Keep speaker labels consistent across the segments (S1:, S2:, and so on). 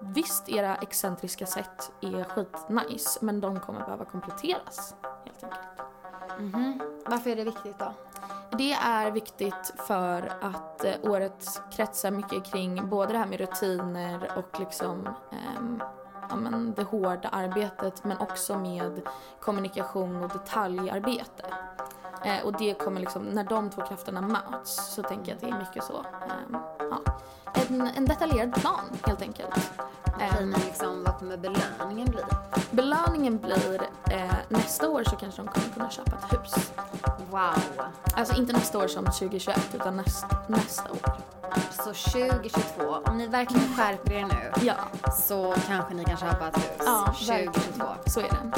S1: visst, era excentriska sätt är skitnice men de kommer behöva kompletteras helt enkelt.
S2: Varför är det viktigt då?
S1: Det är viktigt för att eh, året kretsar mycket kring både det här med rutiner och liksom ehm, ja, men det hårda arbetet men också med kommunikation och detaljarbete. Eh, och det kommer liksom, när de två krafterna möts så tänker jag att det är mycket så, ehm, ja, en, en detaljerad plan helt enkelt.
S2: Okej,
S1: Ehm,
S2: men liksom, vad kommer belöningen bli?
S1: belöningen blir eh, nästa år så kanske de kommer kunna köpa ett hus.
S2: Wow.
S1: Alltså inte nästa år som 2021 utan näst, nästa år.
S2: Så 2022, om ni verkligen skärper er nu
S1: Ja,
S2: så kanske ni kan köpa ett hus
S1: ja
S2: 2022.
S1: så är det.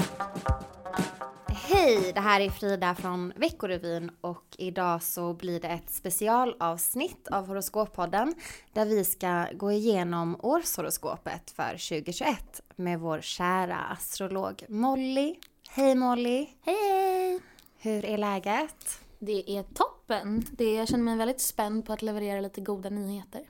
S2: Hej, det här är Frida från Veckorevyn och idag så blir det ett specialavsnitt av Horoskoppodden där vi ska gå igenom årshoroskopet för 2021 med vår kära astrolog Molly. Hej Molly!
S1: Hej!
S2: Hur är läget?
S1: Det är toppen. Det, jag känner mig väldigt spänd på att leverera lite goda nyheter.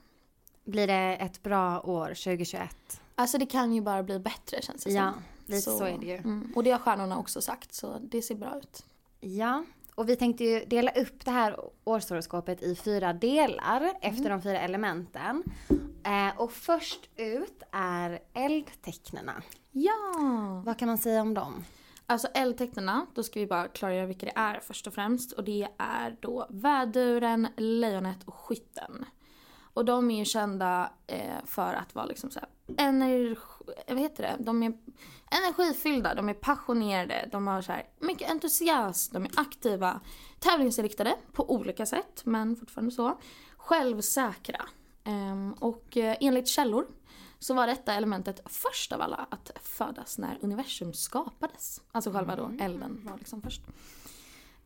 S2: Blir det ett bra år 2021?
S1: Alltså det kan ju bara bli bättre känns det
S2: Ja,
S1: som.
S2: Lite så är det ju.
S1: Mm, och det har stjärnorna också sagt så det ser bra ut.
S2: Ja, och vi tänkte ju dela upp det här årshoroskopet i fyra delar efter de fyra elementen. Eh, och först ut är eldtecknena.
S1: Ja!
S2: Vad kan man säga om dem?
S1: Alltså eldtecknarna, då ska vi bara klargöra vilka det är först och främst. Och det är då väduren, lejonet och skytten. Och de är ju kända eh, för att vara liksom så här energi, vad heter det? De är energifyllda, de är passionerade, de har så här mycket entusiasm, de är aktiva, tävlingsinriktade på olika sätt, men fortfarande så. Självsäkra. Ehm, och eh, enligt källor så var detta elementet först av alla att födas när universum skapades. Alltså själva då elden var liksom först.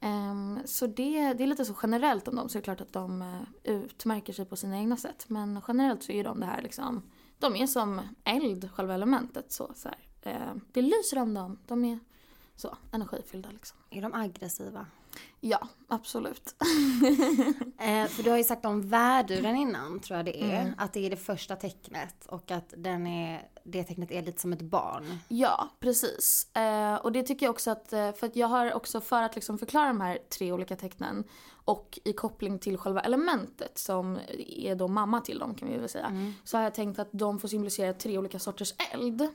S1: Ehm, så det, det är lite så generellt om dem, så det är klart att de eh, utmärker sig på sina egna sätt. Men generellt så är de det här liksom, de är som eld, själva elementet. Så, så här. Eh, det lyser om dem, de är så energifyllda liksom.
S2: Är de aggressiva?
S1: Ja, absolut.
S2: Eh, för du har ju sagt om väduren innan, tror jag det är.
S1: Mm.
S2: Att det är det första tecknet och att den är, det tecknet är lite som ett barn.
S1: Ja, precis. Eh, och det tycker jag också att, eh, för att jag har också för att liksom förklara de här tre olika tecknen och i koppling till själva elementet som är då mamma till dem kan vi väl säga. Så har jag tänkt att de får symbolisera tre olika sorters eld.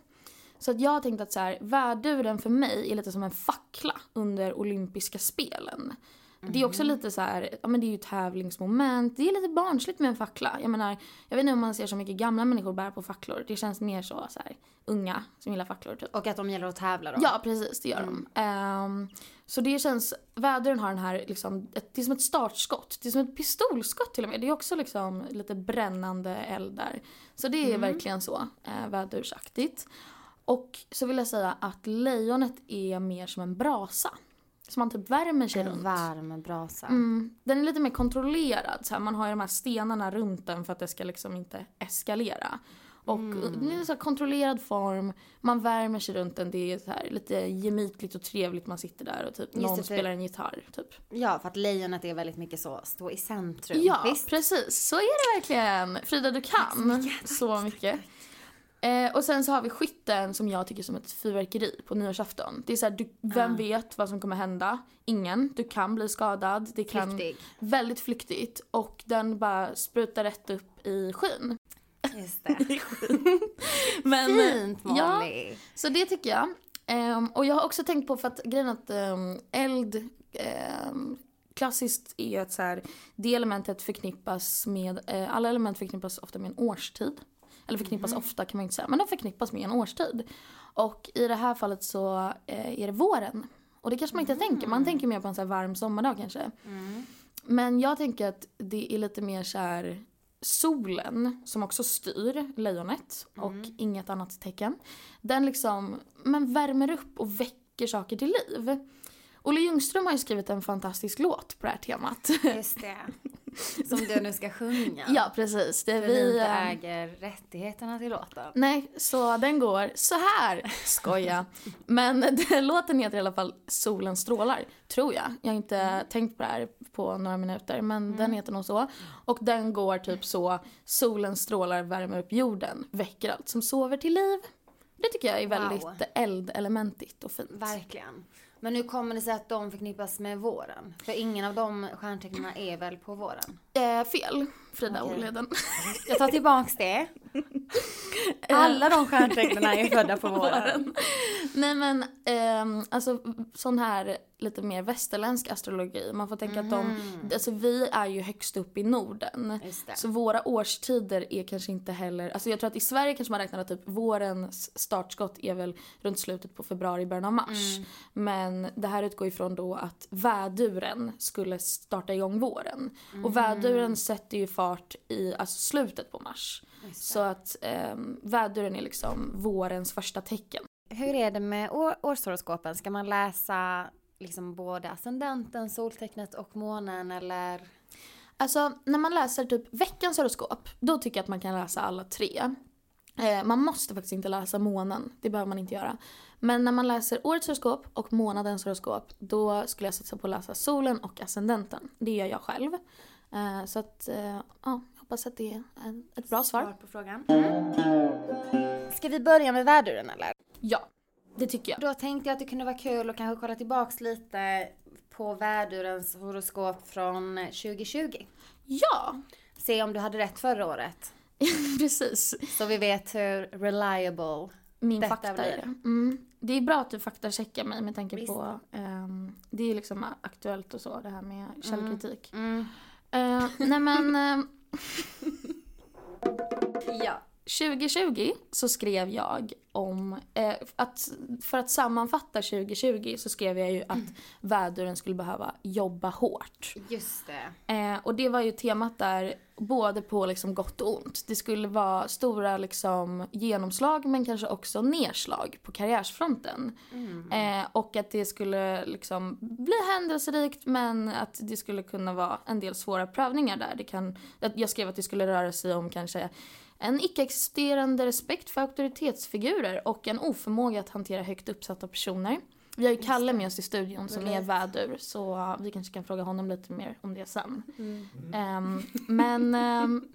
S1: Så att jag har tänkt att så här, väduren för mig är lite som en fackla under olympiska spelen. Det är också lite så här, ja men det är ju tävlingsmoment, det är lite barnsligt med en fackla. Jag menar, jag vet inte om man ser så mycket gamla människor bära på facklor. Det känns mer så, så här, unga som gillar facklor typ.
S2: Och att de gäller att tävla då.
S1: Ja, precis. Det gör de. Ehm, så det känns... Väduren har den här liksom... Det är som ett startskott. Det är som ett pistolskott till och med. Det är också liksom lite brännande eld där. Så det är verkligen så. Uh, vädursaktigt. Och så vill jag säga att lejonet är mer som en brasa. Som man typ värmer sig
S2: En
S1: runt.
S2: varm brasa.
S1: Mm, den är lite mer kontrollerad. Så här, man har ju de här stenarna runt den för att det ska liksom inte eskalera. Och
S2: Mm.
S1: det är en så kontrollerad form, man värmer sig runt den, det är så här lite gemytligt och trevligt, man sitter där och typ
S2: Just
S1: någon
S2: det,
S1: spelar en gitarr typ.
S2: Ja, för att lejonet är väldigt mycket så, stå i centrum.
S1: Ja,
S2: Visst?
S1: precis. Så är det verkligen. Frida, du kan så mycket. Eh, och sen så har vi skytten som jag tycker som ett fyrverkeri på nyårsafton. Det är så här, du, vem vet vad som kommer hända? Ingen. Du kan bli skadad. Det kan,
S2: Flyktig.
S1: Väldigt flyktigt. Och den bara sprutar rätt upp i skyn.
S2: Just det.
S1: Men,
S2: Fint
S1: Ja,
S2: Molly.
S1: så det tycker jag. Ehm, och jag har också tänkt på, för att grejen att ehm, eld ehm, klassiskt är att så här, det elementet förknippas med, eh, alla element förknippas ofta med en årstid. Eller förknippas ofta kan man inte säga, men de förknippas med en årstid. Och i det här fallet så eh, är det våren. Och det kanske man inte tänker, man tänker mer på en så här varm sommardag kanske. Men jag tänker att det är lite mer så här solen som också styr lejonet och inget annat tecken. Den liksom, men värmer upp och väcker saker till liv. Olle Ljungström har ju skrivit en fantastisk låt på det här temat.
S2: Just det. Som du nu ska sjunga.
S1: Ja, precis. Det
S2: För
S1: vi...
S2: inte
S1: eh,
S2: äger rättigheterna till låten.
S1: Nej, så den går så här. Skoja. Men låten heter i alla fall Solen strålar, tror jag. Jag har inte
S2: Mm.
S1: tänkt på det här på några minuter, men den heter nog så. Och den går typ så, solen strålar, värmer upp jorden, väcker allt som sover till liv. Det tycker jag är väldigt
S2: Wow.
S1: eldelementigt och fint.
S2: Verkligen. Men hur kommer det sig att de förknippas med våren. För ingen av de stjärntecknen är väl på våren.
S1: Eh, fel, Frida
S2: Okej.
S1: Åhleden.
S2: Jag tar tillbaks det. Alla de stjärntecknen är födda på våren.
S1: Nej men, ehm, alltså sån här lite mer västerländsk astrologi. Man får tänka att de, alltså vi är ju högst upp i Norden. Så våra årstider är kanske inte heller, alltså jag tror att i Sverige kanske man räknar att typ vårens startskott är väl runt slutet på februari, början av mars. Men det här utgår ifrån då att väduren skulle starta igång våren. Och väduren sätter ju fart i alltså slutet på mars. Så att um, väduren är liksom vårens första tecken.
S2: Hur är det med år- årshoroskopen? Ska man läsa liksom både ascendenten, soltecknet och månen eller?
S1: Alltså när man läser typ veckans horoskop, då tycker jag att man kan läsa alla tre. Eh, man måste faktiskt inte läsa månen, det behöver man inte göra. Men när man läser årets horoskop och månadens horoskop, då skulle jag satsa på att läsa solen och ascendenten. Det gör jag själv. Eh, så att, eh, ja, jag hoppas att det är en, ett bra svar.
S2: på frågan. Ska vi börja med väduren eller?
S1: Ja, det tycker jag.
S2: Då tänkte jag att det kunde vara kul att kanske kolla tillbaks lite på vädurens horoskop från 2020.
S1: Ja,
S2: Se om du hade rätt förra året.
S1: precis.
S2: Så vi vet hur reliable
S1: Min
S2: Detta
S1: fakta
S2: blir
S1: är det. Mm. Det är bra att du faktacheckar mig med tanke
S2: Visst.
S1: på, ehm, det är liksom aktuellt och så det här med källkritik.
S2: Mm.
S1: Uh, nej men,
S2: Uh,
S1: 2020 så skrev jag om, eh, att, för att sammanfatta 2020 så skrev jag ju att väduren skulle behöva jobba hårt.
S2: Just det.
S1: Eh, och det var ju temat där både på liksom gott och ont. Det skulle vara stora liksom genomslag men kanske också nedslag på karriärsfronten. Eh, och att det skulle liksom bli händelserikt men att det skulle kunna vara en del svåra prövningar där. Det kan, jag skrev att det skulle röra sig om kanske en icke-existerande respekt för auktoritetsfigurer och en oförmåga att hantera högt uppsatta personer. Vi har ju Kalle med oss i studion som är vädur så vi kanske kan fråga honom lite mer om det sen. Ehm, men... ehm,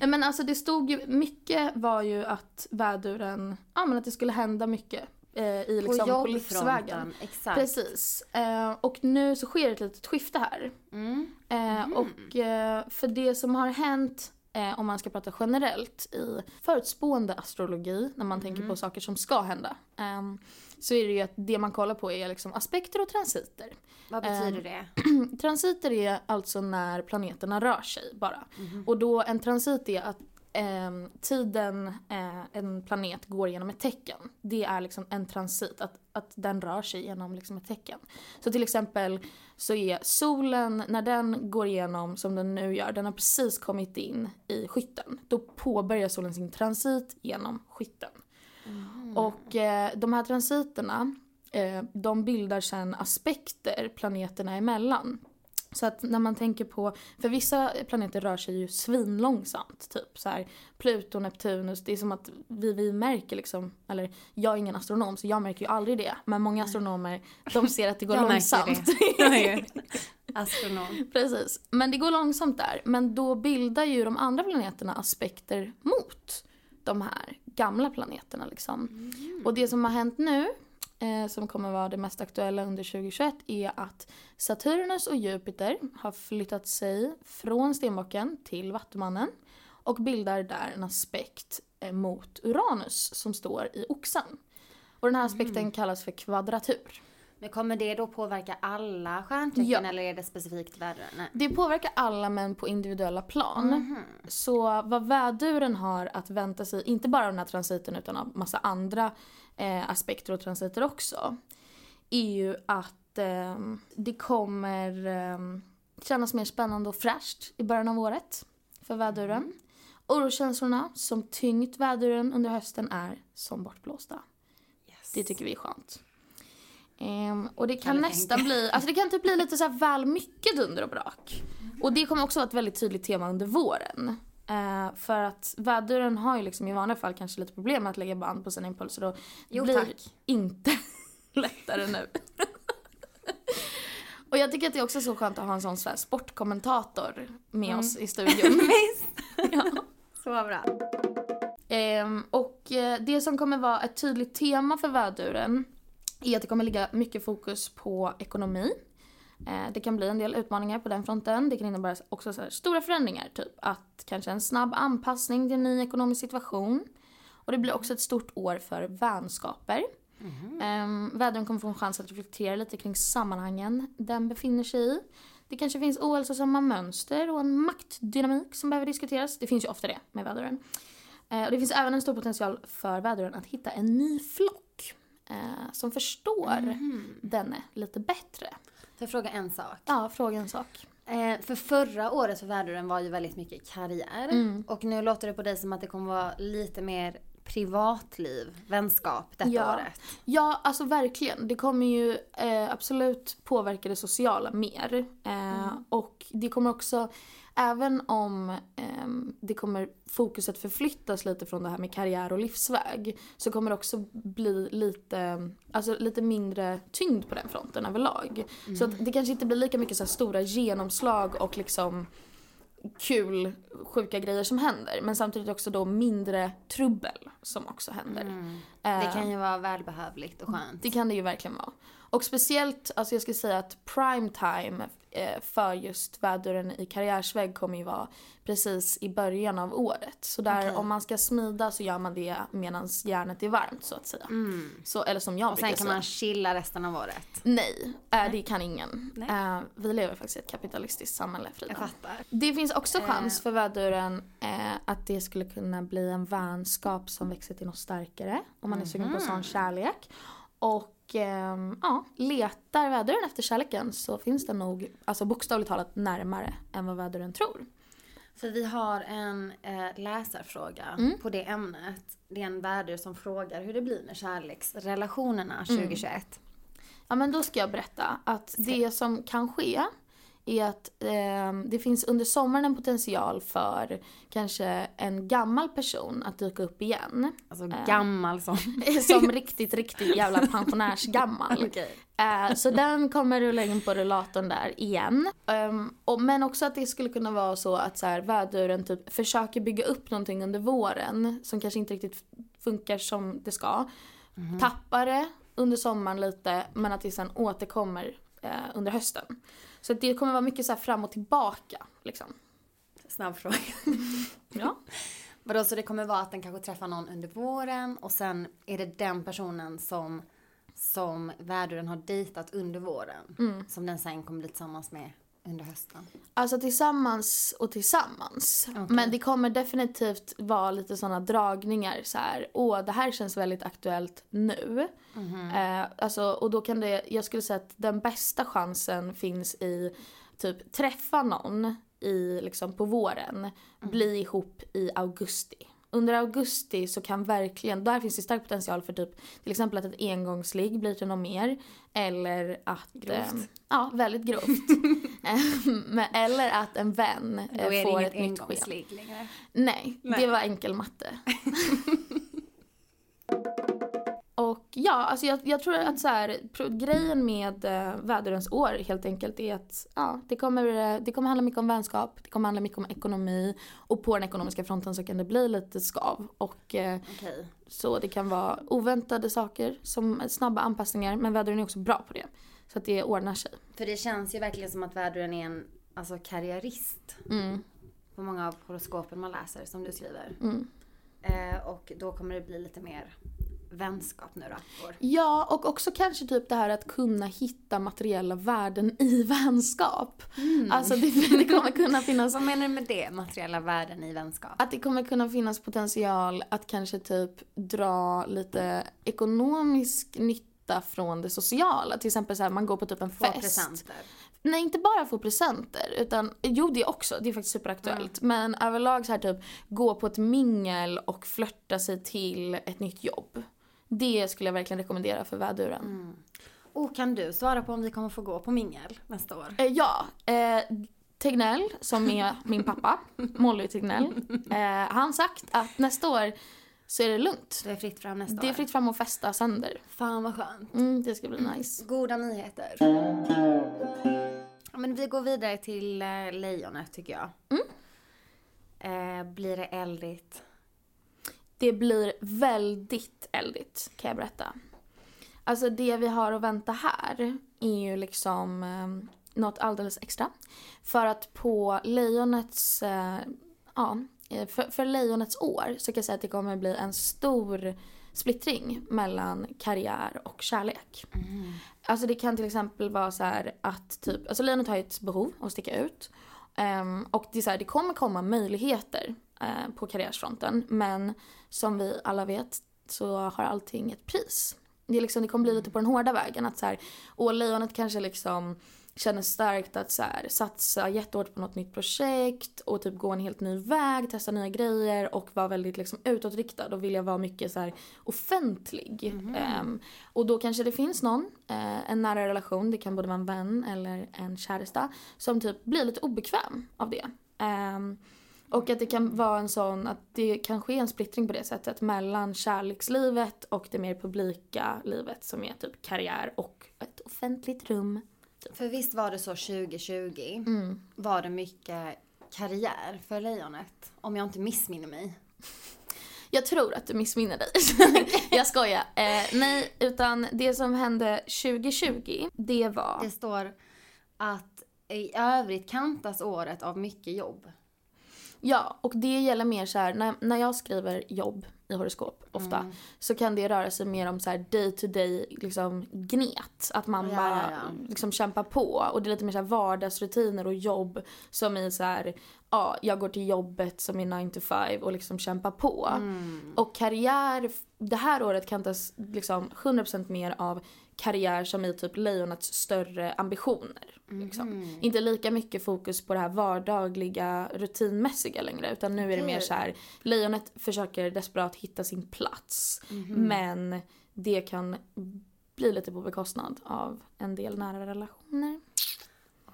S1: Nej, men alltså det stod ju, mycket var ju att väduren, ja men att det skulle hända mycket eh, i liksom på, livsvägen.
S2: jobbfronten, exakt.
S1: Precis. Eh, och nu så sker ett litet skifte här.
S2: Mm.
S1: Eh, Och eh, för det som har hänt, eh, om man ska prata generellt i förutspående astrologi, när man tänker på saker som ska hända, ehm, så är det ju att det man kollar på är liksom aspekter och transiter.
S2: Vad betyder det?
S1: transiter är alltså när planeterna rör sig bara. Och då en transit är att ehm, tiden eh, en planet går genom ett tecken. Det är liksom en transit, att, att den rör sig genom liksom ett tecken. Så till exempel så är solen, när den går igenom som den nu gör, den har precis kommit in i skytten. Då påbörjar solen sin transit genom skytten. Och eh, de här transiterna, eh, de bildar sen aspekter planeterna emellan. Så att när man tänker på, för vissa planeter rör sig ju svinlångsamt. Typ så här Pluto, Neptunus, det är som att vi, vi märker liksom, eller jag är ingen astronom så jag märker ju aldrig det. Men många astronomer, de ser att det går
S2: Jag
S1: långsamt.
S2: det. Astronom.
S1: Precis. Men det går långsamt där. Men då bildar ju de andra planeterna aspekter mot de här gamla planeterna liksom. Och det som har hänt nu, eh, som kommer vara det mest aktuella under 2021, är att Saturnus och Jupiter har flyttat sig från Stenbocken till Vattumannen och bildar där en aspekt eh, mot Uranus som står i Oxen. Och den här aspekten kallas för kvadratur.
S2: Men kommer det då påverka alla stjärntecken
S1: Ja.
S2: eller är det specifikt vädren? Nej.
S1: Det påverkar alla men på individuella plan. Så vad väduren har att vänta sig, inte bara av den här transiten utan av massa andra eh, aspekter och transiter också, är ju att eh, det kommer eh, kännas mer spännande och fräscht i början av året för väduren. Orokänslorna som tyngt väduren under hösten är som bortblåsta. Det tycker vi är skönt. Ehm, och det kan nästan
S2: tänka.
S1: bli, alltså det kan typ bli lite så här väl mycket dunder och brak. Och det kommer också vara ett väldigt tydligt tema under våren. Eh, för att väduren har ju liksom i vanliga fall kanske lite problem med att lägga band på sina impulser och
S2: Jo,
S1: blir
S2: tack.
S1: inte lättare nu. och jag tycker att det är också så skönt att ha en sån så här sportkommentator med
S2: Mm.
S1: oss i studion.
S2: Visst.
S1: ja.
S2: Så bra.
S1: Ehm, och eh, det som kommer vara ett tydligt tema för väduren är att det kommer ligga mycket fokus på ekonomi. Eh, det kan bli en del utmaningar på den fronten. Det kan innebära också stora förändringar, typ att kanske en snabb anpassning till en ny ekonomisk situation. Och det blir också ett stort år för vänskaper. Mm. väduren kommer få en chans att reflektera lite kring sammanhangen den befinner sig i. Det kanske finns ohälsosamma mönster och en maktdynamik som behöver diskuteras. Det finns ju ofta det med väduren. Eh, och det finns även en stor potential för väduren att hitta en ny flock eh, som förstår
S2: Mhm.
S1: denne lite bättre.
S2: Får jag fråga en sak?
S1: Ja, fråga en sak.
S2: Eh, för förra året för väduren var ju väldigt mycket karriär.
S1: Mm.
S2: Och nu låter det på dig som att det kommer vara lite mer privatliv, vänskap detta
S1: Ja.
S2: året.
S1: Ja, alltså verkligen. Det kommer ju eh, absolut påverka det sociala mer. Eh, Och det kommer också, även om ehm, det kommer fokuset förflyttas lite från det här med karriär och livsväg så kommer det också bli lite, alltså lite mindre tyngd på den fronten överlag. Så att det kanske inte blir lika mycket så stora genomslag och liksom kul, sjuka grejer som händer. Men samtidigt också då mindre trubbel som också händer.
S2: Mm.
S1: Eh,
S2: Det kan ju vara välbehövligt och skönt.
S1: det kan det ju verkligen vara. Och speciellt, alltså jag skulle säga att prime time eh, för just väduren i karriärsväg kommer ju vara precis i början av året. Så där
S2: Okej.
S1: om man ska smida så gör man det medan järnet är varmt så att säga. Så, eller som jag
S2: Mm. Och sen kan
S1: säga.
S2: man chilla resten av året.
S1: Nej, eh, det kan ingen.
S2: Nej.
S1: Eh, vi lever faktiskt i ett kapitalistiskt samhälle Frida.
S2: Jag fattar.
S1: Det finns också
S2: Eh.
S1: chans för väduren eh, att det skulle kunna bli en vänskap som växer till något starkare. Om man är sugen på sån kärlek. Och ja, letar väduren efter kärleken så finns den nog, alltså bokstavligt talat närmare än vad väduren tror.
S2: För vi har en eh, läsarfråga
S1: Mm.
S2: på det ämnet. Det är en vädur som frågar hur det blir med kärleksrelationerna 2021.
S1: Ja men då ska jag berätta att det som kan ske är att ehm, det finns under sommaren en potential för kanske en gammal person att dyka upp igen.
S2: Alltså gammal som...
S1: som riktigt, riktigt jävla pensionärsgammal.
S2: Okej.
S1: Eh, så den kommer rulla in på rullatorn där igen. Ehm, och, men också att det skulle kunna vara så att så här, väduren typ försöker bygga upp någonting under våren som kanske inte riktigt funkar som det ska. Tappar det under sommaren lite men att det sen återkommer eh, under hösten. Så att det kommer vara mycket så här fram och tillbaka liksom.
S2: Snabb fråga.
S1: Ja.
S2: Vadå, så det kommer vara att den kanske träffar någon under våren och sen är det den personen som, som värduren har dejtat under våren.
S1: Mm.
S2: Som den sen kommer bli tillsammans med under hösten.
S1: Alltså tillsammans och tillsammans. Men det kommer definitivt vara lite sådana dragningar så här. Åh, det här känns väldigt aktuellt nu. Eh, alltså, och då kan det, jag skulle säga att den bästa chansen finns i typ träffa någon i, liksom på våren, bli ihop i augusti. Under augusti så kan verkligen, där finns det stark potential för typ till exempel att ett engångsligg blir till något mer. Eller att...
S2: Grovt.
S1: Eh, ja, väldigt grovt. Eller att en vän
S2: Då
S1: eh,
S2: är det
S1: får
S2: inget
S1: ett nytt sken.
S2: engångsligg längre.
S1: Nej,
S2: Nej.
S1: det var enkel matte. Och ja, alltså jag, jag tror att så här, grejen med eh, vädurens år helt enkelt är att ja, det, kommer, eh, det kommer handla mycket om vänskap, det kommer handla mycket om ekonomi och på den ekonomiska fronten så kan det bli lite skav. Och eh,
S2: Okej.
S1: så det kan vara oväntade saker som snabba anpassningar men väduren är också bra på det. Så att det ordnar sig.
S2: För det känns ju verkligen som att värduren är en alltså, karriärist.
S1: Mm,
S2: På många av horoskopen man läser som du skriver.
S1: mm.
S2: Eh, och då kommer det bli lite mer vänskap nu då. År.
S1: Ja, och också kanske typ det här att kunna hitta materiella värden i vänskap. Alltså det, det kommer kunna finnas
S2: Vad menar du med det? Materiella värden i vänskap?
S1: att det kommer kunna finnas potential att kanske typ dra lite ekonomisk nytta från det sociala. Till exempel så här, man går på typ en
S2: Få
S1: fest.
S2: presenter.
S1: Nej, inte bara få presenter. Utan, jo, det också. Det är faktiskt superaktuellt. Men överlag så här typ gå på ett mingel och flörta sig till ett nytt jobb. Det skulle jag verkligen rekommendera för väduren.
S2: Och kan du svara på om vi kommer få gå på mingel nästa år?
S1: Eh, ja, eh, Tegnell som är min pappa, Molly Tegnell, eh, han sagt att nästa år så är det lugnt.
S2: Det är fritt fram nästa
S1: Det är
S2: år.
S1: fritt fram att festa sönder.
S2: Fan vad skönt.
S1: Mm, det ska bli nice.
S2: Goda nyheter. Ja, men vi går vidare till eh, lejonet tycker jag. Eh, blir det eldigt?
S1: Det blir väldigt eldigt kan jag berätta. Alltså det vi har att vänta här är ju liksom eh, något alldeles extra. För att på lejonets, eh, ja, för, för lejonets år så kan jag säga att det kommer bli en stor splittring mellan karriär och kärlek. Alltså det kan till exempel vara så att typ, alltså lejonet har ju ett behov att sticka ut. Ehm, och det, är så här, det kommer komma möjligheter eh, på karriärsfronten. Men som vi alla vet så har allting ett pris. Det, är liksom, det kommer bli lite på den hårda vägen. Att så här, och lejonet kanske liksom känner starkt att så här, satsa jättehårt på något nytt projekt och typ gå en helt ny väg, testa nya grejer och vara väldigt liksom utåtriktad och vilja vara mycket så här offentlig. Ehm, och då kanske det finns någon, eh, en nära relation, det kan både vara en vän eller en käresta, som typ blir lite obekväm av det. Ehm, och att det kan vara en sån, att det kan ske en splittring på det sättet mellan kärlekslivet och det mer publika livet som är typ karriär och ett offentligt rum.
S2: För visst var det så 2020? Var det mycket karriär för lejonet? Om jag inte missminner mig.
S1: Jag tror att du missminner dig. jag skojar. Eh, nej, utan det som hände 2020, det var...
S2: Det står att i övrigt kantas året av mycket jobb.
S1: Ja, och det gäller mer så här, när, när jag skriver jobb i horoskop ofta
S2: Mm.
S1: så kan det röra sig mer om så här day to day liksom gnet. Att man
S2: Ja,
S1: bara
S2: ja,
S1: liksom kämpar på. Och det är lite mer så vardagsrutiner och jobb som i så här, ja, jag går till jobbet som är 9 to 5 och liksom kämpar på.
S2: Mm.
S1: Och karriär, det här året kan tas liksom 100% mer av karriär som i typ lejonets större ambitioner. Liksom.
S2: Mhm.
S1: Inte lika mycket fokus på det här vardagliga rutinmässiga längre utan nu är det mer så här lejonet försöker desperat hitta sin plats
S2: Mhm.
S1: men det kan bli lite på bekostnad av en del nära relationer.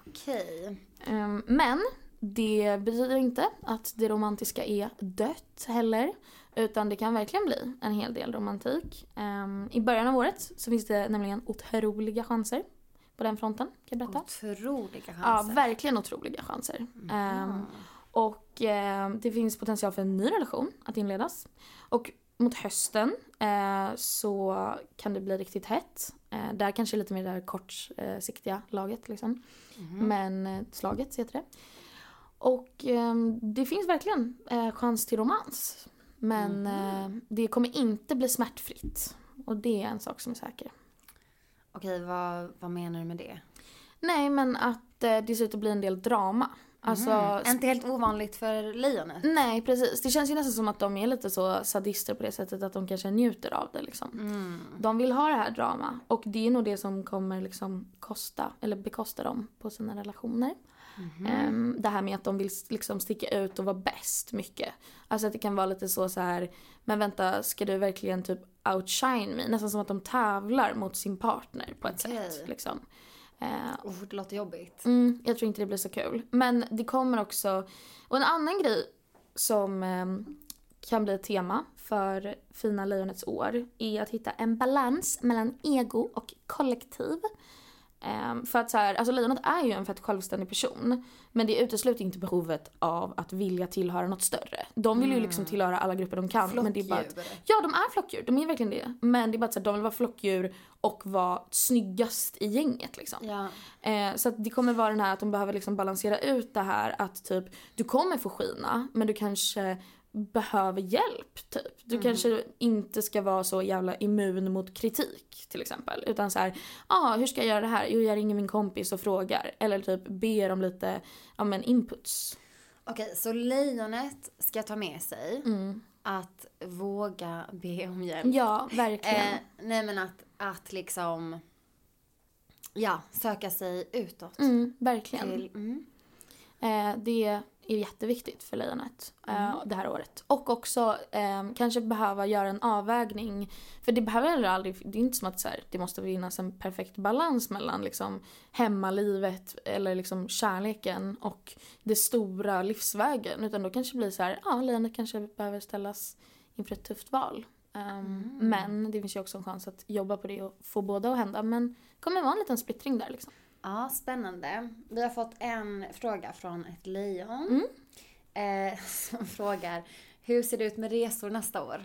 S2: Okej.
S1: Ehm, Men det betyder inte att det romantiska är dött heller. Utan det kan verkligen bli en hel del romantik. Ehm, I början av året så finns det nämligen otroliga chanser på den fronten, kan jag berätta.
S2: Otroliga
S1: Ja,
S2: chanser.
S1: verkligen otroliga chanser. Ehm, och ehm, det finns potential för en ny relation att inledas. Och mot hösten eh, så kan det bli riktigt hett. Eh, där kanske lite mer det här kortsiktiga laget liksom. Men eh, slaget heter det. Och ehm, det finns verkligen eh, chans till romans. Men eh, det kommer inte bli smärtfritt. Och det är en sak som är säker.
S2: Okej, vad, vad menar du med det?
S1: Nej men att eh, det ser ut att bli en del drama. Alltså,
S2: Mm. Inte helt ovanligt för lejonet.
S1: Nej precis. Det känns ju nästan som att de är lite så sadister på det sättet att de kanske njuter av det liksom.
S2: Mm.
S1: De vill ha det här drama och det är nog det som kommer liksom kosta, eller bekosta dem på sina relationer. Ehm, det här med att de vill liksom sticka ut och vara bäst mycket. Alltså att det kan vara lite så så här, men vänta ska du verkligen typ outshine me? Nästan som att de tävlar mot sin partner på ett
S2: Okej.
S1: sätt liksom. Eh,
S2: Oh, det låter jobbigt.
S1: Mm, jag tror inte det blir så kul. Men det kommer också... Och en annan grej som ehm, kan bli ett tema för fina lejonets år är att hitta en balans mellan ego och kollektiv. Ehm, för att så här, alltså lejonet är ju en fett självständig person. Men det utesluter inte behovet av att vilja tillhöra något större. De vill ju liksom tillhöra alla grupper de kan. Men det är bara att,
S2: Flockdjur.
S1: Ja, de är flockdjur. De är verkligen det. Men det är bara att så här, de vill vara flockdjur och vara snyggast i gänget liksom.
S2: Ja.
S1: Eh, så det kommer vara den här att de behöver liksom balansera ut det här att typ du kommer få skina men du kanske behöver hjälp typ. Du kanske inte ska vara så jävla immun mot kritik till exempel. Utan så här, ah, hur ska jag göra det här? Jo jag ringer min kompis och frågar. Eller typ ber om lite, ja men inputs.
S2: Okej, så lejonet ska ta med sig
S1: Mm.
S2: att våga be om hjälp.
S1: Ja, verkligen.
S2: Eh, nej men att, att liksom, ja, söka sig utåt.
S1: mm, verkligen.
S2: Till, mm.
S1: Eh, det är jätteviktigt för lejonet eh, det här året. Och också eh, kanske behöva göra en avvägning. För det behöver heller aldrig, det är inte som att så här, det måste finnas en perfekt balans mellan liksom hemmalivet eller liksom kärleken och det stora livsvägen. Utan då kanske det blir så här, ja lejonet kanske behöver ställas inför ett tufft val. Um, Men det finns ju också en chans att jobba på det och få båda att hända. Men det kommer vara en liten splittring där liksom.
S2: Ja, spännande. Vi har fått en fråga från ett lejon.
S1: Mm.
S2: Eh, som frågar, hur ser det ut med resor nästa år?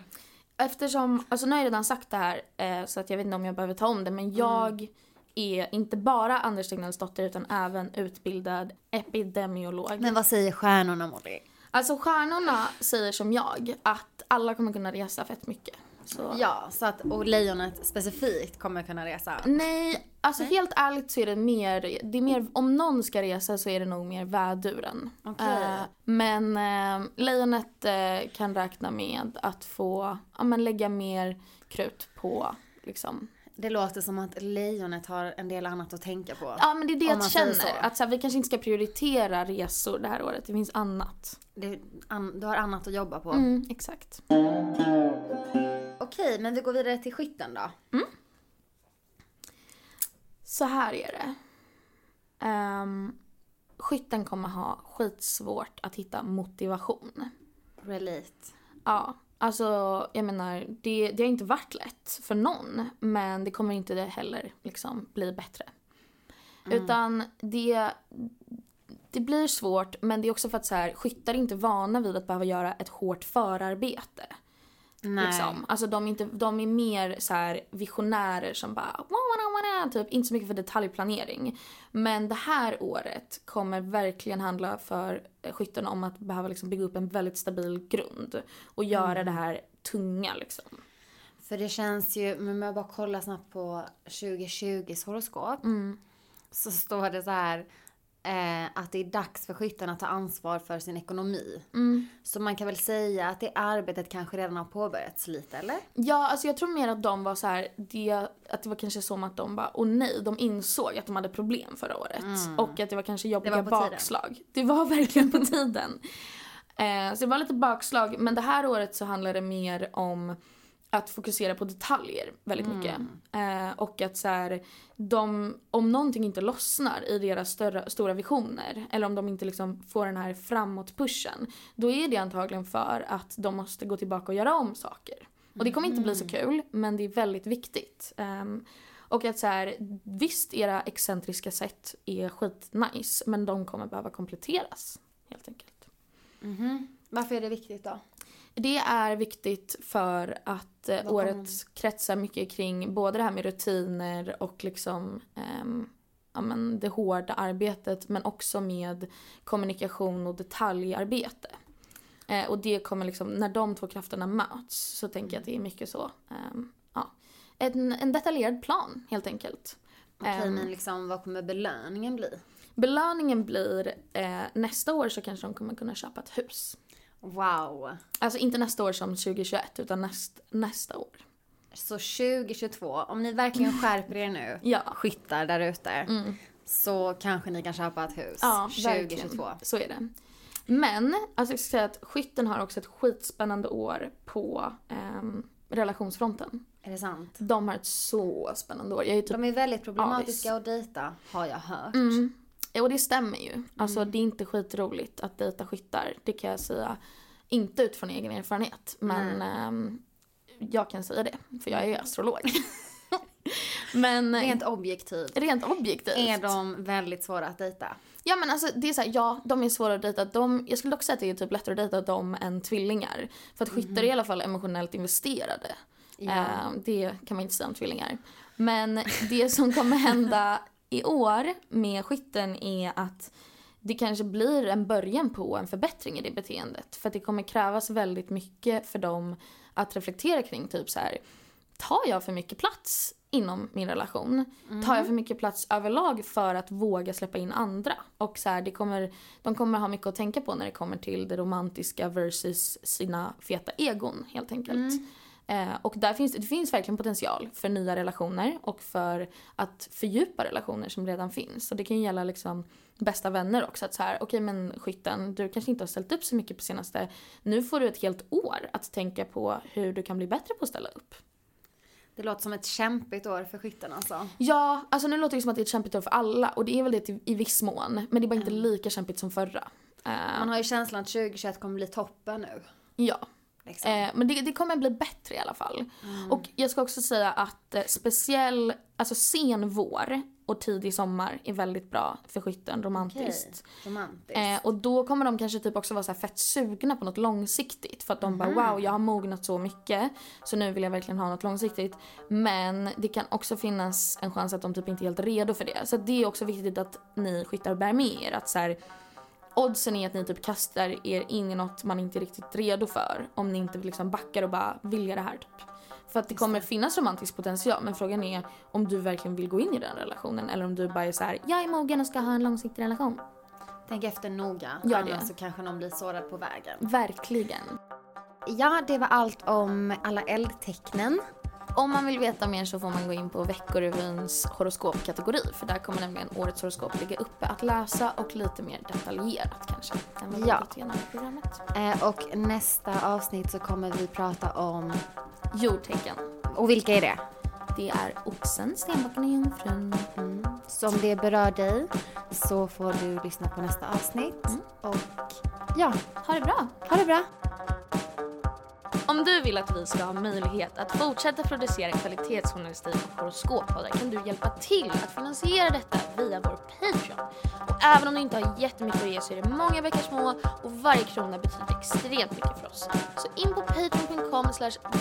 S1: Eftersom, alltså nu har jag redan sagt det här eh, så att jag vet inte om jag behöver ta om det men jag är inte bara Anders Tegnells dotter utan även utbildad epidemiolog.
S2: Men vad säger stjärnorna Molly?
S1: Alltså stjärnorna säger som jag att alla kommer kunna resa fett mycket. Så.
S2: Ja, så att, och lejonet specifikt kommer kunna resa.
S1: Nej, alltså helt ärligt så är det mer, det är mer, om någon ska resa så är det nog mer väduren.
S2: Okej.
S1: Eh, men eh, lejonet eh, kan räkna med att få, ja men lägga mer krut på liksom.
S2: Det låter som att lejonet har en del annat att tänka på.
S1: Ja men det är det jag känner. Att så här, vi kanske inte ska prioritera resor det här året, det finns annat.
S2: Det, an, du har annat att jobba på.
S1: Mm, exakt.
S2: Okej, men vi går vidare till skytten då.
S1: Så här är det. Um, skytten kommer ha skitsvårt att hitta motivation.
S2: Relate.
S1: Ja, alltså jag menar det, det har inte varit lätt för någon men det kommer inte heller liksom bli bättre. Utan det, det blir svårt men det är också för att så här, skyttar är inte vana vid att behöva göra ett hårt förarbete.
S2: Nej.
S1: Liksom. Alltså de är, inte, de är mer så här visionärer som bara "Wa, wa, wa, wa", typ inte så mycket för detaljplanering. Men det här året kommer verkligen handla för eh, skyttarna om att behöva liksom bygga upp en väldigt stabil grund. Och göra det här tunga liksom.
S2: För det känns ju, men om jag bara kollar snabbt på 2020s horoskop. Så står det så här eh, att det är dags för skyttarna att ta ansvar för sin ekonomi. Så man kan väl säga att det arbetet kanske redan har påbörjats lite, eller?
S1: Ja, alltså jag tror mer att de var så här, det, att det var kanske som att de bara, åh nej, de insåg att de hade problem förra året. Och att det var kanske jobbiga
S2: Det var på tiden.
S1: bakslag. Det var verkligen på tiden. Eh, så det var lite bakslag, men det här året så handlar det mer om att fokusera på detaljer väldigt mycket. Eh, och att så här, de, om någonting inte lossnar i deras större, stora visioner eller om de inte liksom får den här framåt-pushen då är det antagligen för att de måste gå tillbaka och göra om saker. Och det kommer inte bli så kul men det är väldigt viktigt. Ehm, och att så här, visst era excentriska sätt är skitnice men de kommer behöva kompletteras helt enkelt.
S2: Varför är det viktigt då?
S1: Det är viktigt för att eh, året kretsar mycket kring både det här med rutiner och liksom ehm, ja, men det hårda arbetet men också med kommunikation och detaljarbete. Eh, och det kommer liksom, när de två krafterna möts så tänker jag att det är mycket så, ehm, ja, en, en detaljerad plan helt enkelt.
S2: Okej,
S1: Ehm,
S2: men liksom vad kommer belöningen bli?
S1: belöningen blir, eh, nästa år så kanske de kommer kunna köpa ett hus.
S2: Wow.
S1: Alltså inte nästa år som 2021 utan näst, nästa år.
S2: Så 2022, om ni verkligen skärper er nu,
S1: Ja.
S2: skyttar där ute, så kanske ni kan köpa ett hus
S1: Ja,
S2: 2022.
S1: verkligen. Så är det. Men, alltså jag ska säga att skytten har också ett skitspännande år på ehm, relationsfronten.
S2: Är det sant?
S1: De har ett så spännande år. Jag är typ,
S2: De är väldigt problematiska att dejta, har jag hört.
S1: mm, och det stämmer ju. Alltså det är inte skitroligt att dejta skyttar. Det kan jag säga. Inte utifrån egen erfarenhet. Men ehm, jag kan säga det. För jag är ju astrolog. men
S2: Rent objektivt
S1: rent objektivt.
S2: är de väldigt svåra att dejta.
S1: Ja men alltså det är såhär, ja de är svåra att dejta. De, jag skulle dock säga att det är typ lättare att dejta dem än tvillingar. För att skyttar är i alla fall emotionellt investerade.
S2: Ja.
S1: Eh, det kan man inte säga om tvillingar. Men det som kommer hända i år med skytten är att det kanske blir en början på en förbättring i det beteendet. För det kommer krävas väldigt mycket för dem att reflektera kring typ så här. Tar jag för mycket plats inom min relation? Tar jag för mycket plats överlag för att våga släppa in andra? Och så här, det kommer, de kommer ha mycket att tänka på när det kommer till det romantiska versus sina feta egon helt enkelt. Eh, och där finns det finns verkligen potential för nya relationer och för att fördjupa relationer som redan finns. Och det kan ju gälla liksom bästa vänner också. Att så här, okej okay, men skytten, du kanske inte har ställt upp så mycket på senaste. Nu får du ett helt år att tänka på hur du kan bli bättre på att ställa upp.
S2: Det låter som ett kämpigt år för skytten alltså.
S1: Ja, alltså nu låter det som att det är ett kämpigt år för alla och det är väl det i viss mån. Men det är bara inte mm. lika kämpigt som förra.
S2: Man har ju känslan att 2021 kommer bli toppen nu.
S1: Ja. Liksom. Eh, men det, det, kommer bli bättre i alla fall. Mm. Och jag ska också säga att eh, speciell, alltså sen vår och tidig sommar är väldigt bra för skytten romantiskt.
S2: Okay. romantiskt.
S1: Eh, och då kommer de kanske typ också vara så fett sugna på något långsiktigt. För att de mm. bara wow, jag har mognat så mycket så nu vill jag verkligen ha något långsiktigt. Men det kan också finnas en chans att de typ inte är helt redo för det. Så det är också viktigt att ni skyttar bär med er. Att så här, oddsen är att ni typ kastar er in i något man inte är riktigt redo för. Om ni inte liksom backar och bara vill det här typ. För att det kommer finnas romantisk potential men frågan är om du verkligen vill gå in i den relationen eller om du bara är så här: jag är mogen och ska ha en långsiktig relation.
S2: Tänk efter noga,
S1: Gör
S2: annars så kanske någon blir sårad på vägen.
S1: Verkligen.
S2: Ja, det var allt om alla eldtecknen.
S1: Om man vill veta mer så får man gå in på Veckorevyns horoskopkategori för där kommer nämligen årets horoskop ligga uppe att läsa och lite mer detaljerat kanske
S2: ja. Eh, och nästa avsnitt så kommer vi prata om
S1: jordtecken.
S2: Och vilka är det?
S1: Det är oxen, stenbocken och jungfrun.
S2: Mm. Så om det berör dig så får du lyssna på nästa avsnitt. Mm. Och ja,
S1: ha det bra.
S2: Ha det bra.
S1: Om du vill att vi ska ha möjlighet att fortsätta producera kvalitetsjournalistik och horoskoppodar kan du hjälpa till att finansiera detta via vår Patreon. Och även om du inte har jättemycket att ge så är det många veckor små och varje krona betyder extremt mycket för oss. Så in på patreon.com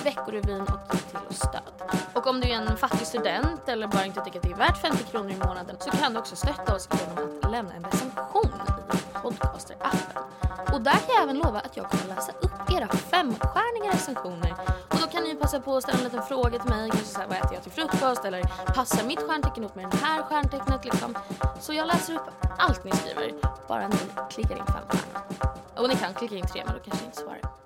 S1: veckorevyn och ge till oss stöd. Och om du är en fattig student eller bara inte tycker att det är värt 50 kronor i månaden så kan du också stötta oss genom att lämna en recension podcaster-appen. Och där kan jag även lova att jag kommer läsa upp era femstjärniga recensioner. Och då kan ni passa på att ställa en liten fråga till mig, kanske såhär vad äter jag till frukost eller passar mitt stjärntecken ihop med det här stjärntecknet liksom. Så jag läser upp allt ni skriver, bara ni klickar in fem stjärnor. Och ni kan klicka in tre men då kanske ni inte svarar.